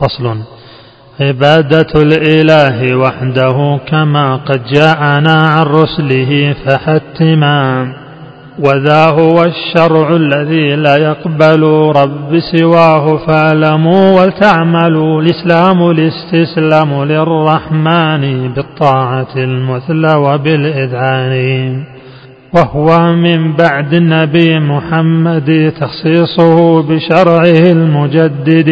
فصل. عبادة الإله وحده كما قد جاءنا عن رسله فحتما. وذا هو الشرع الذي لا يقبل رب سواه فاعلموا ولتعملوا الإسلام الاستسلام للرحمن بالطاعة المثلى وبالإذعان. وهو من بعد النبي محمد تخصيصه بشرعه المجدد.